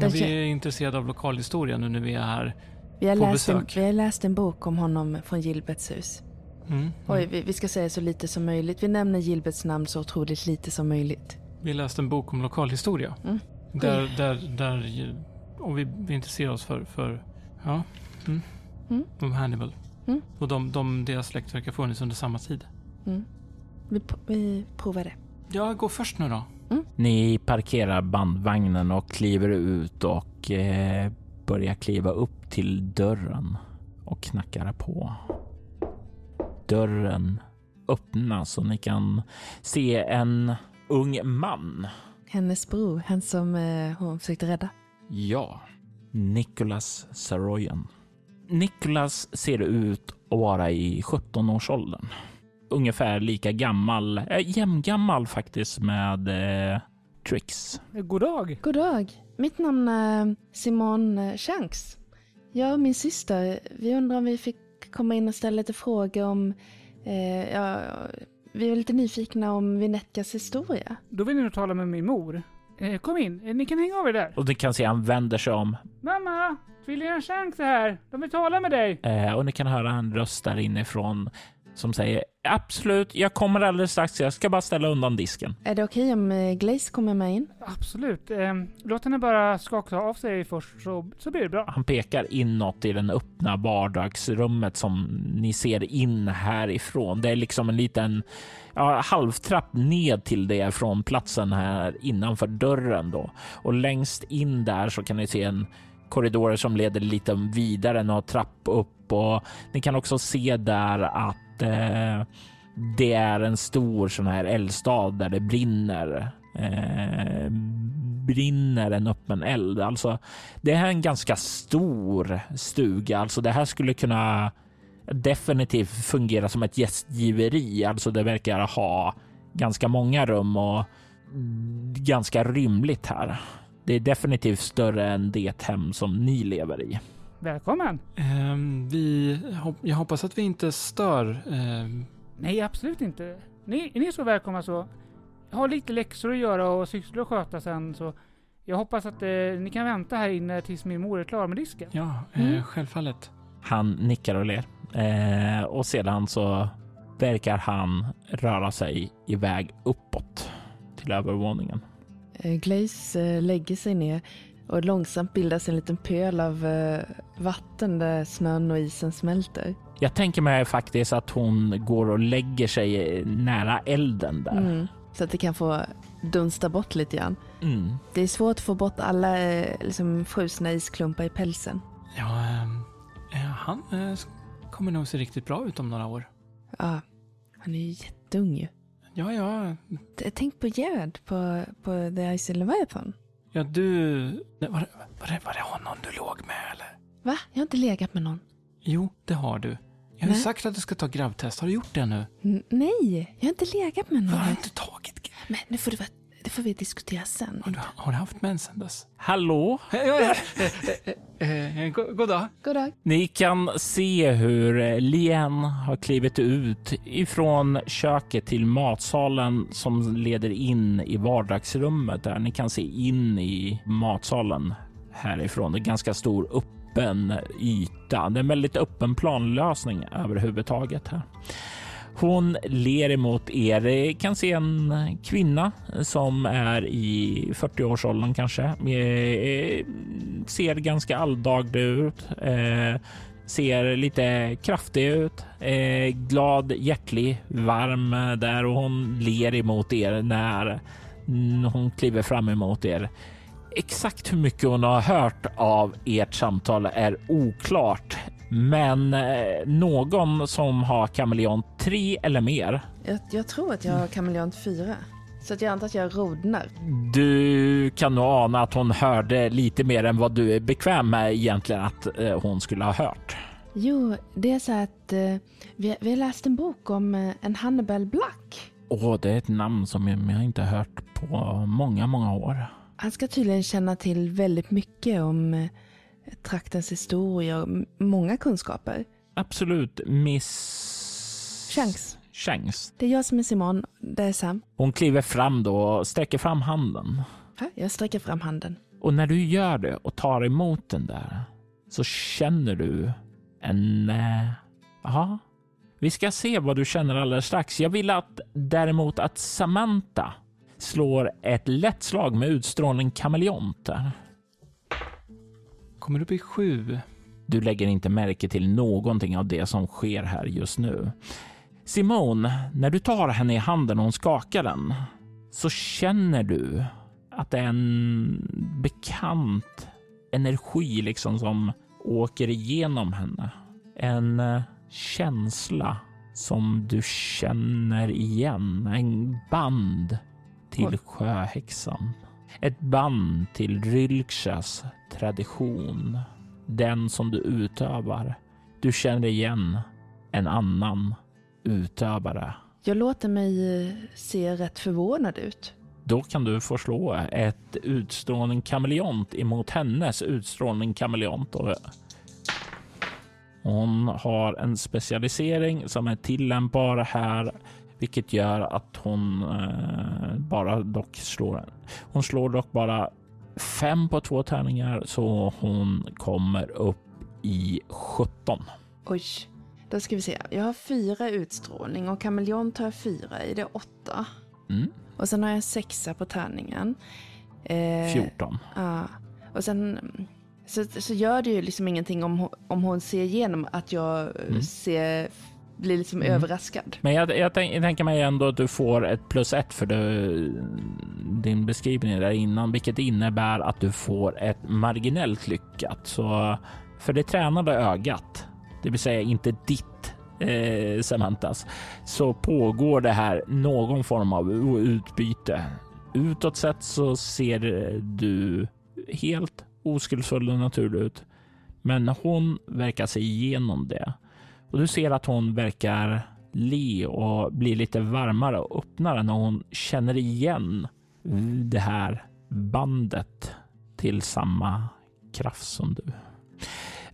Ja, vi är intresserade av lokalhistoria nu när vi är här vi har, på läst besök. En, vi har läst en bok om honom från Gilberts hus. Mm, mm. Oj, vi, vi, ska säga så lite som möjligt. Vi nämner Gilberts namn så otroligt lite som möjligt. Vi läste en bok om lokalhistoria. Mm. Där, där, där, och vi, vi intresserar oss för, för ja, mm, mm. om Hannibal. Mm. Och de, de, deras släkt verkar funnits under samma tid. Mm. Vi, vi provar det. Ja, gå först nu då. Mm. Ni parkerar bandvagnen och kliver ut och eh, börjar kliva upp till dörren och knackar på. Dörren öppnas och ni kan se en ung man hennes bror, han som eh, hon försökte rädda? Ja, Nicholas Saroyan. Nicholas ser ut att vara i 17-årsåldern. Ungefär lika gammal, äh, jämngammal faktiskt med eh, Trix. God dag! God dag! Mitt namn är Simon Shanks. Jag och min syster, vi undrar om vi fick komma in och ställa lite frågor om eh, ja, vi är lite nyfikna om Vinetkas historia. Då vill ni nog tala med min mor. Eh, kom in, eh, ni kan hänga av er där. Och ni kan se han vänder sig om. Mamma! Tvillingarna Shanks är här. De vill tala med dig. Eh, och ni kan höra en röst där inifrån. Som säger absolut, jag kommer alldeles strax. Jag ska bara ställa undan disken. Är det okej om eh, Glaze kommer med in? Absolut. Eh, låt henne bara skaka av sig först så, så blir det bra. Han pekar inåt i den öppna vardagsrummet som ni ser in härifrån. Det är liksom en liten ja, halvtrapp ned till det från platsen här innanför dörren då. Och längst in där så kan ni se en korridor som leder lite vidare, några trapp upp och ni kan också se där att eh, det är en stor sån här eldstad där det brinner. Eh, brinner en öppen eld. Alltså, det här är en ganska stor stuga. Alltså, det här skulle kunna definitivt fungera som ett gästgiveri. Alltså, det verkar ha ganska många rum och ganska rymligt här. Det är definitivt större än det hem som ni lever i. Välkommen! Um, vi, jag hoppas att vi inte stör. Um... Nej, absolut inte. Ni, ni är så välkomna så. Jag har lite läxor att göra och sysslor att sköta sen så jag hoppas att eh, ni kan vänta här inne tills min mor är klar med disken. Ja, eh, mm. självfallet. Han nickar och ler eh, och sedan så verkar han röra sig iväg uppåt till övervåningen. Eh, Glaze eh, lägger sig ner och långsamt bildas en liten pöl av eh, vatten där snön och isen smälter. Jag tänker mig faktiskt att hon går och lägger sig nära elden där. Mm, så att det kan få dunsta bort lite grann. Mm. Det är svårt att få bort alla liksom, frusna isklumpar i pälsen. Ja, äh, han äh, kommer nog se riktigt bra ut om några år. Ja, han är ju jätteung ju. Ja, ja. Tänk på Gerd på, på The Ice Leviathan. Ja, du... Var, var, det, var det honom du låg med eller? Va? Jag har inte legat med någon. Jo, det har du. Jag har ju sagt att du ska ta grabbtest. Har du gjort det nu? N nej, jag har inte legat med någon. Har du inte tagit? Men nu får du vara det får vi diskutera sen. Har du, har du haft mensen dess? Hallå? God dag. God dag. Ni kan se hur Lien har klivit ut ifrån köket till matsalen som leder in i vardagsrummet där ni kan se in i matsalen härifrån. Det är ganska stor öppen yta. Det är en väldigt öppen planlösning överhuvudtaget här. Hon ler emot er. Eh, kan se en kvinna som är i 40-årsåldern kanske. Eh, eh, ser ganska alldaglig ut. Ser lite kraftig ut. Glad, hjärtlig, varm där och hon ler emot er när hon kliver fram emot er. Exakt hur mycket hon har hört av ert samtal är oklart. Men eh, någon som har kameleont 3 eller mer. Jag, jag, tror att jag har kameleont 4. Så att jag antar att jag rodnar. Du kan nog ana att hon hörde lite mer än vad du är bekväm med egentligen att eh, hon skulle ha hört. Jo, det är så att eh, vi, vi har läst en bok om eh, en Hannibal Black. Åh, det är ett namn som jag inte hört på många, många år. Han ska tydligen känna till väldigt mycket om eh, traktens historia och många kunskaper. Absolut, Miss... Chans. Chans. Det är jag som är Simon, det är Sam. Hon kliver fram då och sträcker fram handen. jag sträcker fram handen. Och när du gör det och tar emot den där så känner du en... Eh, ja, vi ska se vad du känner alldeles strax. Jag vill att däremot att Samantha slår ett lätt slag med utstrålning kameleont. Kommer upp i sju. Du lägger inte märke till någonting av det som sker här just nu. Simon, när du tar henne i handen och hon skakar den så känner du att det är en bekant energi liksom som åker igenom henne. En eh, känsla som du känner igen. En band till sjöhäxan. Ett band till Rylksas tradition. Den som du utövar. Du känner igen en annan utövare. Jag låter mig eh, se rätt förvånad ut. Då kan du få slå ett utstrålning kameleont emot hennes utstrålning kameleont. Hon har en specialisering som är tillämpbar här vilket gör att hon eh, bara dock slår. Hon slår dock bara fem på två tärningar så hon kommer upp i 17. Oj, Då ska vi se. Jag har fyra utstrålning och kameleont har jag fyra i. Det är åtta. Mm. Och sen har jag sexa på tärningen. Eh, 14. Ja. Och sen så, så gör det ju liksom ingenting om, om hon ser igenom att jag mm. ser blir liksom mm. överraskad. Men jag, jag, tänk, jag, tänker mig ändå att du får ett plus ett för du, din beskrivning där innan, vilket innebär att du får ett marginellt lyckat. Så för det tränade ögat, det vill säga inte ditt eh, Samantas, så pågår det här någon form av utbyte. Utåt sett så ser du helt oskuldsfull och naturlig ut, men hon verkar se igenom det och du ser att hon verkar le och bli lite varmare och öppnare när hon känner igen det här bandet till samma kraft som du.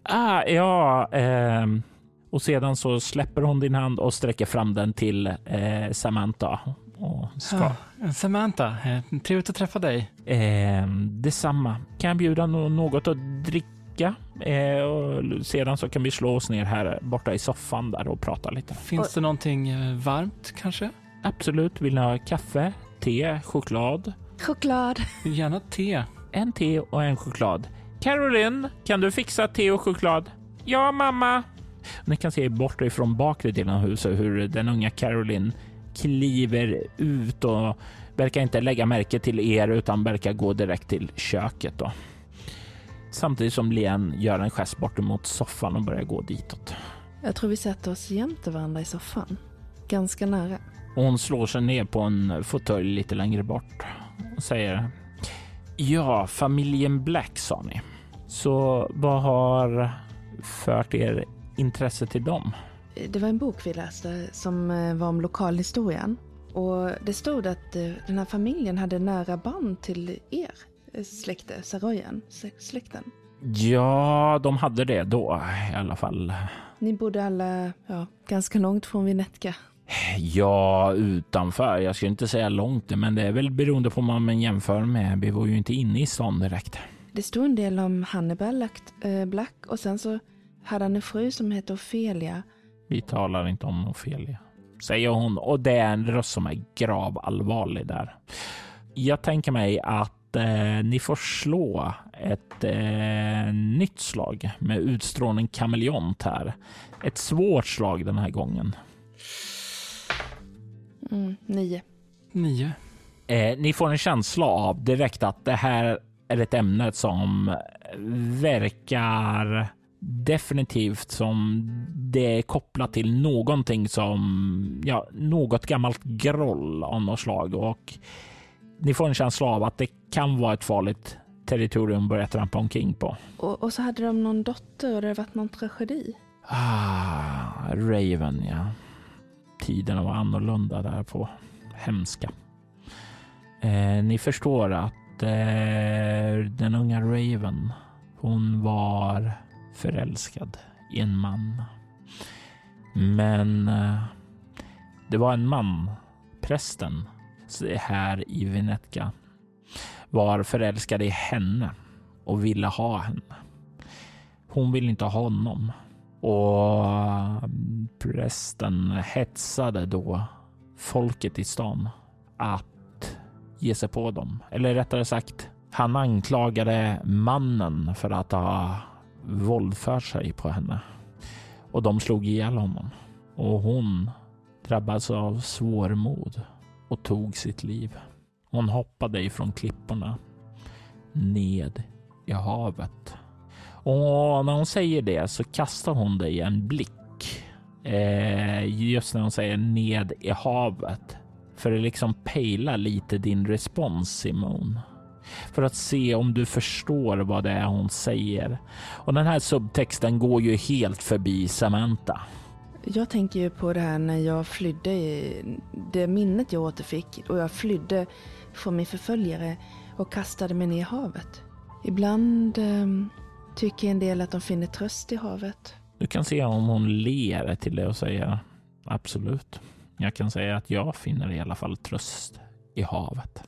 Ah, ja, eh, och sedan så släpper hon din hand och sträcker fram den till eh, Samantha. Och ska... ah, Samantha, eh, trevligt att träffa dig. Eh, detsamma. Kan jag bjuda något att dricka? Dricka eh, och sedan så kan vi slå oss ner här borta i soffan där och prata lite. Finns det någonting eh, varmt kanske? Absolut. Vill ni ha kaffe, te, choklad? Choklad. Gärna te. En te och en choklad. Caroline, kan du fixa te och choklad? Ja, mamma. Ni kan se bort ifrån bakre delen av huset hur den unga Caroline kliver ut och verkar inte lägga märke till er utan verkar gå direkt till köket. Då samtidigt som Lien gör en gest bort mot soffan och börjar gå ditåt. Jag tror vi sätter oss jämte varandra i soffan. Ganska nära. hon slår sig ner på en fåtölj lite längre bort och säger Ja, familjen Black sa ni. Så vad har fört er intresse till dem? Det var en bok vi läste som eh, var om lokalhistorien. Och det stod att eh, den här familjen hade nära band till er släkte, Saroyan, släkten? Ja, de hade det då i alla fall. Ni bodde alla ja, ganska långt från Vinetka. Ja, utanför. Jag skulle inte säga långt, men det är väl beroende på vad man jämför med. Vi var ju inte inne i stan direkt. Det stod en del om Hannibal äh, Black och sen så hade han en fru som hette Ofelia. Vi talar inte om Ofelia, säger hon och det är en röst som är gravallvarlig där. Jag tänker mig att eh, ni får slå ett eh, nytt slag med utstrålning kameleont här. Ett svårt slag den här gången. Mm, nio. Nio. Eh, ni får en känsla av direkt att det här är ett ämne som verkar definitivt som det är kopplat till någonting som, ja, något gammalt groll av något slag och ni får en känsla av att det kan vara ett farligt territorium att börja trampa omkring på. Och, och så hade de någon dotter och det varit någon tragedi. Ah, Raven ja. Tiden var annorlunda där på hemska. Eh, ni förstår att eh, den unga Raven, hon var förälskad i en man. Men eh, det var en man, prästen, här i Venetka var förälskad i henne och ville ha henne. Hon ville inte ha honom och prästen hetsade då folket i stan att ge sig på dem. Eller rättare sagt, han anklagade mannen för att ha våldfört sig på henne och de slog ihjäl honom och hon drabbades av svårmod och tog sitt liv. Hon hoppade ifrån klipporna ned i havet. Och när hon säger det så kastar hon dig en blick. Eh, just när hon säger ned i havet. För att liksom pejla lite din respons Simon. För att se om du förstår vad det är hon säger. Och den här subtexten går ju helt förbi Samantha. Jag tänker ju på det här när jag flydde, det minnet jag återfick och jag flydde från min förföljare och kastade mig ner i havet. Ibland eh, tycker en del att de finner tröst i havet. Du kan se om hon ler till det och säger absolut. Jag kan säga att jag finner i alla fall tröst i havet.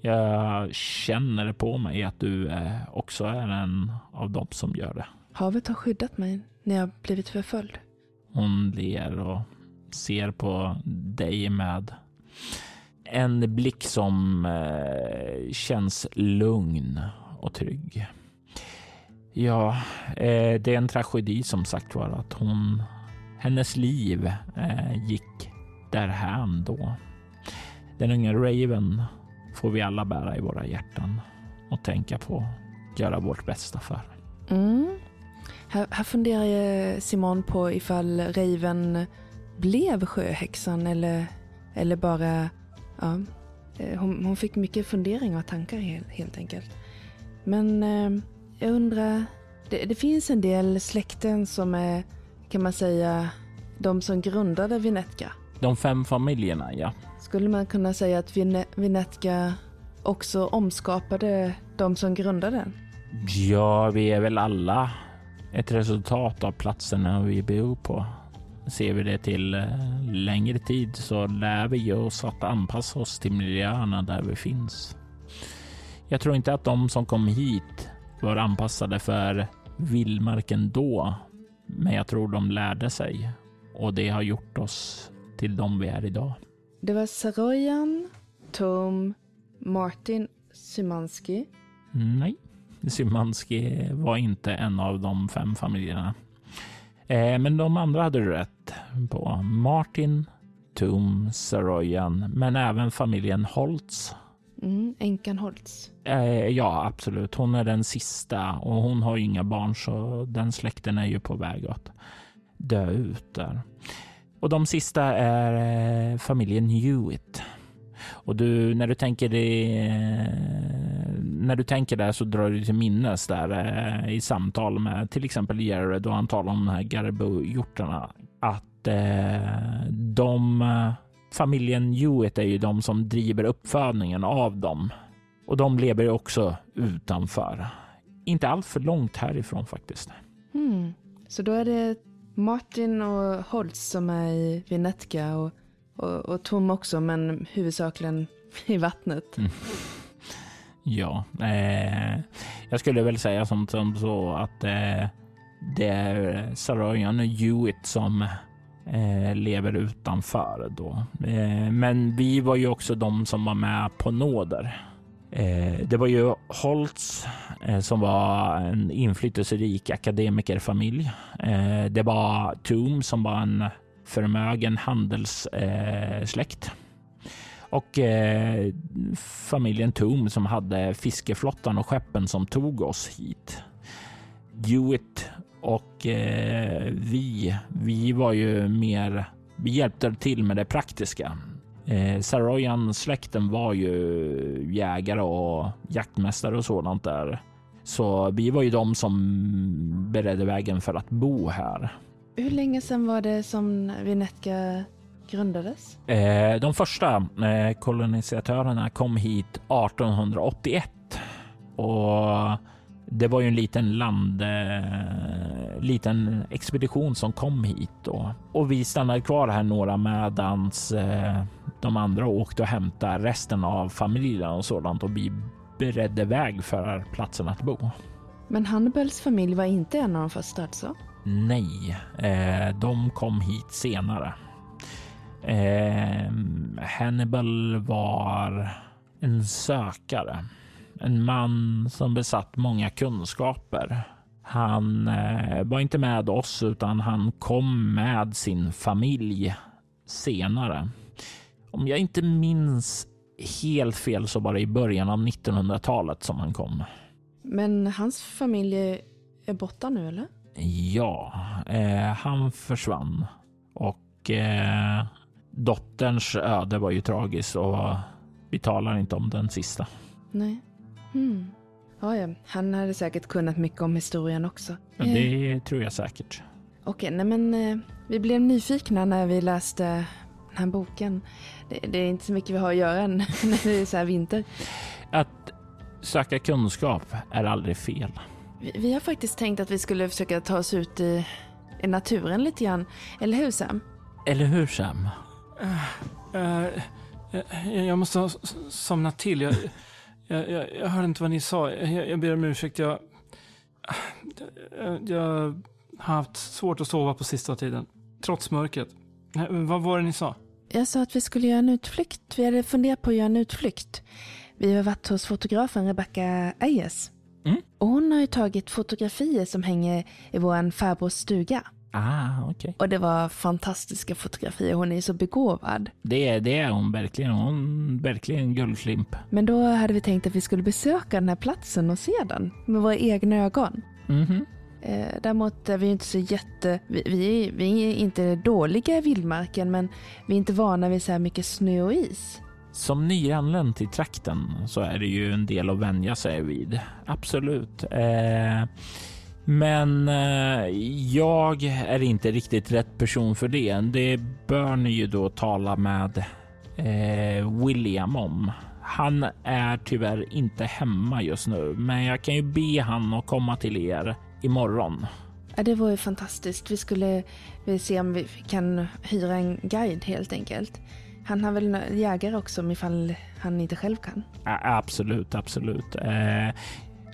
Jag känner på mig att du också är en av dem som gör det. Havet har skyddat mig när jag blivit förföljd. Hon ler och ser på dig med en blick som eh, känns lugn och trygg. Ja, eh, det är en tragedi som sagt var att hon, hennes liv eh, gick därhän då. Den unga Raven får vi alla bära i våra hjärtan och tänka på, göra vårt bästa för. Mm. Här, här funderar Simon på ifall Raven blev sjöhäxan eller, eller bara... Ja, eh, hon, hon fick mycket funderingar och tankar helt, helt enkelt. Men eh, jag undrar, det, det, finns en del släkten som är, kan man säga, de som grundade Vinetka. De fem familjerna, ja. Skulle man kunna säga att Vinetka också omskapade de som grundade den? Ja, vi är väl alla ett resultat av platserna vi bor på. Ser vi det till eh, längre tid så lär vi oss att anpassa oss till miljöerna där vi finns. Jag tror inte att de som kom hit var anpassade för vildmarken då, men jag tror de lärde sig och det har gjort oss till de vi är idag. Det var Saroyan, Tom, Martin Symanski. Nej, Symanski var inte en av de fem familjerna. Eh, men de andra hade du rätt på. Martin, Tom, Saroyan, men även familjen Holtz. Mm, änkan Holtz. Eh, ja, absolut. Hon är den sista och hon har ju inga barn så den släkten är ju på väg att dö ut där. Och de sista är eh, familjen Hewitt. Och du, när du tänker det, när du tänker där så drar du till minnes där eh, i samtal med till exempel Jared och han talar om de här Garbo-hjortarna att eh, de familjen Hewitt är ju de som driver uppfödningen av dem och de lever också utanför. Inte allt för långt härifrån faktiskt. Mm. Så då är det Martin och Holtz som är i Vinetka och, och, och Tom också, men huvudsakligen i vattnet. Mm. Ja, eh, jag skulle väl säga som, som så att eh, det är eh, Saroyan och Hewitt som eh, lever utanför då. Eh, men vi var ju också de som var med på nåder. Eh, det var ju Holtz eh, som var en inflytelserik akademikerfamilj. Eh, det var Toom som var en förmögen handelssläkt. Eh, och eh, familjen Tum som hade fiskeflottan och skeppen som tog oss hit. Hewitt och eh, vi, vi var ju mer, vi hjälpte till med det praktiska. Eh, Saroyan-släkten var ju jägare och jaktmästare och sådant där. Så vi var ju de som beredde vägen för att bo här. Hur länge sedan var det som Vinetka grundades? Eh, de första eh, kolonisatörerna kom hit 1881 och det var ju en liten land, eh, liten expedition som kom hit då och vi stannade kvar här några medans eh, de andra åkte och hämtade resten av familjen och sådant och vi beredde väg för platsen att bo. Men Hannibals familj var inte en av de första alltså? Nej, eh, de kom hit senare. Eh, Hannibal var en sökare, en man som besatt många kunskaper. Han eh, var inte med oss utan han kom med sin familj senare. Om jag inte minns helt fel så var det i början av 1900-talet som han kom. Men hans familj är borta nu eller? Ja, eh, han försvann och eh, dotterns öde var ju tragiskt och vi talar inte om den sista. Nej. Hmm. Ja, ja, han hade säkert kunnat mycket om historien också. Ja, det eh. tror jag säkert. Okej, nej men eh, vi blev nyfikna när vi läste den här boken det, det, är inte så mycket vi har att göra när det är så här vinter. Att söka kunskap är aldrig fel. Vi, vi, har faktiskt tänkt att vi skulle försöka ta oss ut i, i naturen lite grann. Eller hur Sam? Eller hur Sam? Uh, uh, jag, måste ha somnat till. Jag, jag, jag, jag hörde inte vad ni sa. Jag, jag ber om ursäkt. Jag, jag har haft svårt att sova på sista tiden. Trots mörkret. Vad var det ni sa? Jag sa att vi skulle göra en utflykt. Vi hade funderat på att göra en utflykt. Vi har varit hos fotografen Rebecca Ayers. Mm. Och hon har ju tagit fotografier som hänger i vår farbrors stuga. Ah, okay. Och det var fantastiska fotografier. Hon är så begåvad. Det, det är hon verkligen. Hon är verkligen guldklimp. Men då hade vi tänkt att vi skulle besöka den här platsen och se den med våra egna ögon. Mm -hmm. Eh, däremot är vi inte så jätte... Vi, vi, är, vi är inte dåliga i vildmarken men vi är inte vana vid så här mycket snö och is. Som nyanländ till trakten så är det ju en del att vänja sig vid. Absolut. Eh, men eh, jag är inte riktigt rätt person för det. Det bör ni ju då tala med eh, William om. Han är tyvärr inte hemma just nu, men jag kan ju be han att komma till er imorgon. Ja, det var ju fantastiskt. Vi skulle se om vi kan hyra en guide helt enkelt. Han har väl jägare också ifall han inte själv kan? Ja, absolut, absolut. Eh,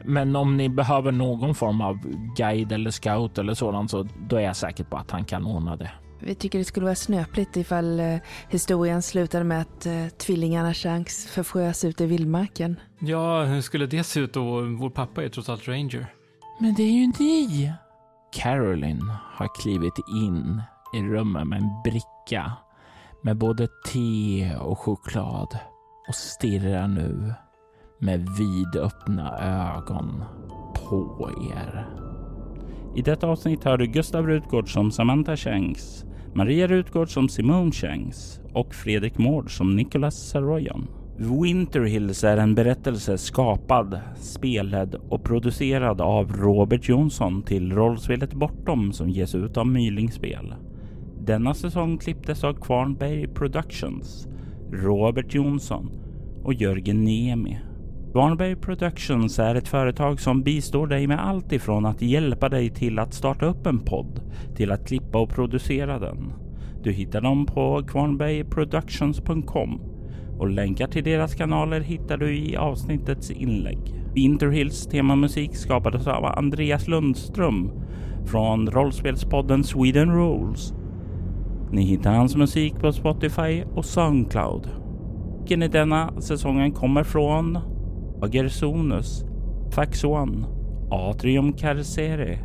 men om ni behöver någon form av guide eller scout eller sådant så då är jag säker på att han kan ordna det. Vi tycker det skulle vara snöpligt ifall eh, historien slutade med att eh, tvillingarna Shanks förfrös ut i vildmarken. Ja, hur skulle det se ut då? Vår pappa är trots allt ranger. Men det är ju ni! Caroline har klivit in i rummet med en bricka med både te och choklad och stirrar nu med vidöppna ögon på er. I detta avsnitt hör du Gustav Rutgård som Samantha Shanks, Maria Rutgård som Simone Shanks och Fredrik Mård som Nicholas Saroyan. Winter Hills är en berättelse skapad, spelad och producerad av Robert Jonsson till rollspelet Bortom som ges ut av Mylingspel. Denna säsong klipptes av Kvarnberg Productions, Robert Jonsson och Jörgen Niemi. Kvarnberg Productions är ett företag som bistår dig med allt ifrån att hjälpa dig till att starta upp en podd till att klippa och producera den. Du hittar dem på kvarnbergproductions.com och länkar till deras kanaler hittar du i avsnittets inlägg. Winterhills temamusik skapades av Andreas Lundström från rollspelspodden Sweden Rules. Ni hittar hans musik på Spotify och Soundcloud. Musiken i denna säsongen kommer från Agersonus, Faxon, Atrium Carcere,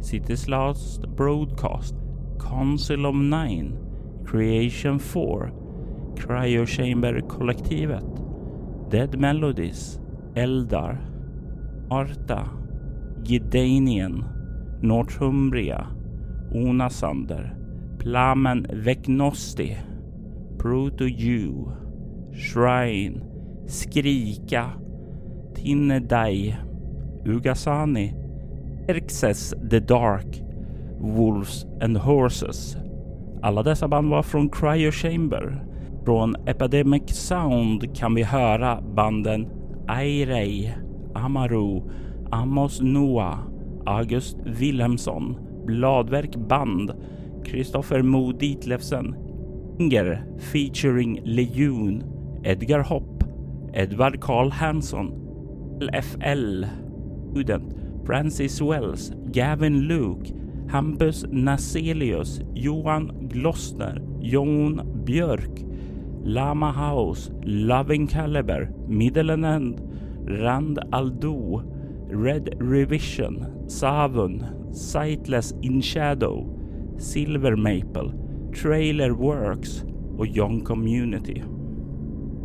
City's Last Broadcast, Council of Nine, Creation 4, Cryo Chamber-kollektivet, Dead Melodies, Eldar, Arta, Gidanien, Northumbria, Onasander, Plamen Vecnosti, Proto-Jew, Shrine, Skrika, Tinedai, Ugasani, Erxes the Dark, Wolves and Horses. Alla dessa band var från Cryo Chamber från Epidemic Sound kan vi höra banden Airei, Amaru, Amos Noah, August Wilhelmsson, Bladverk Band, Kristoffer Mo Ditlevsen, Inger featuring Lejon, Edgar Hopp, Edvard Karl Hansson, LFL, Student, Francis Wells, Gavin Luke, Hampus Naselius, Johan Glossner, Jon Björk, Lama House, Loving Caliber, Middle and End, Rand Aldo, Red Revision, Savun, Sightless in Shadow, Silver Maple, Trailer Works och Young Community.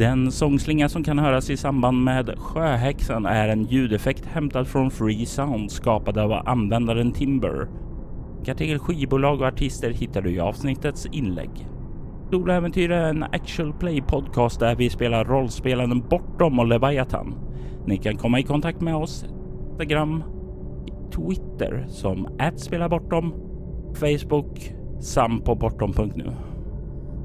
Den sångslinga som kan höras i samband med Sjöhäxan är en ljudeffekt hämtad från Free Sound skapad av användaren Timber. Till skivbolag och artister hittar du i avsnittets inlägg. Soloäventyr är en actual play podcast där vi spelar rollspelen Bortom och Leviathan. Ni kan komma i kontakt med oss Instagram, Twitter som @spelabortom, Facebook samt på bortom.nu.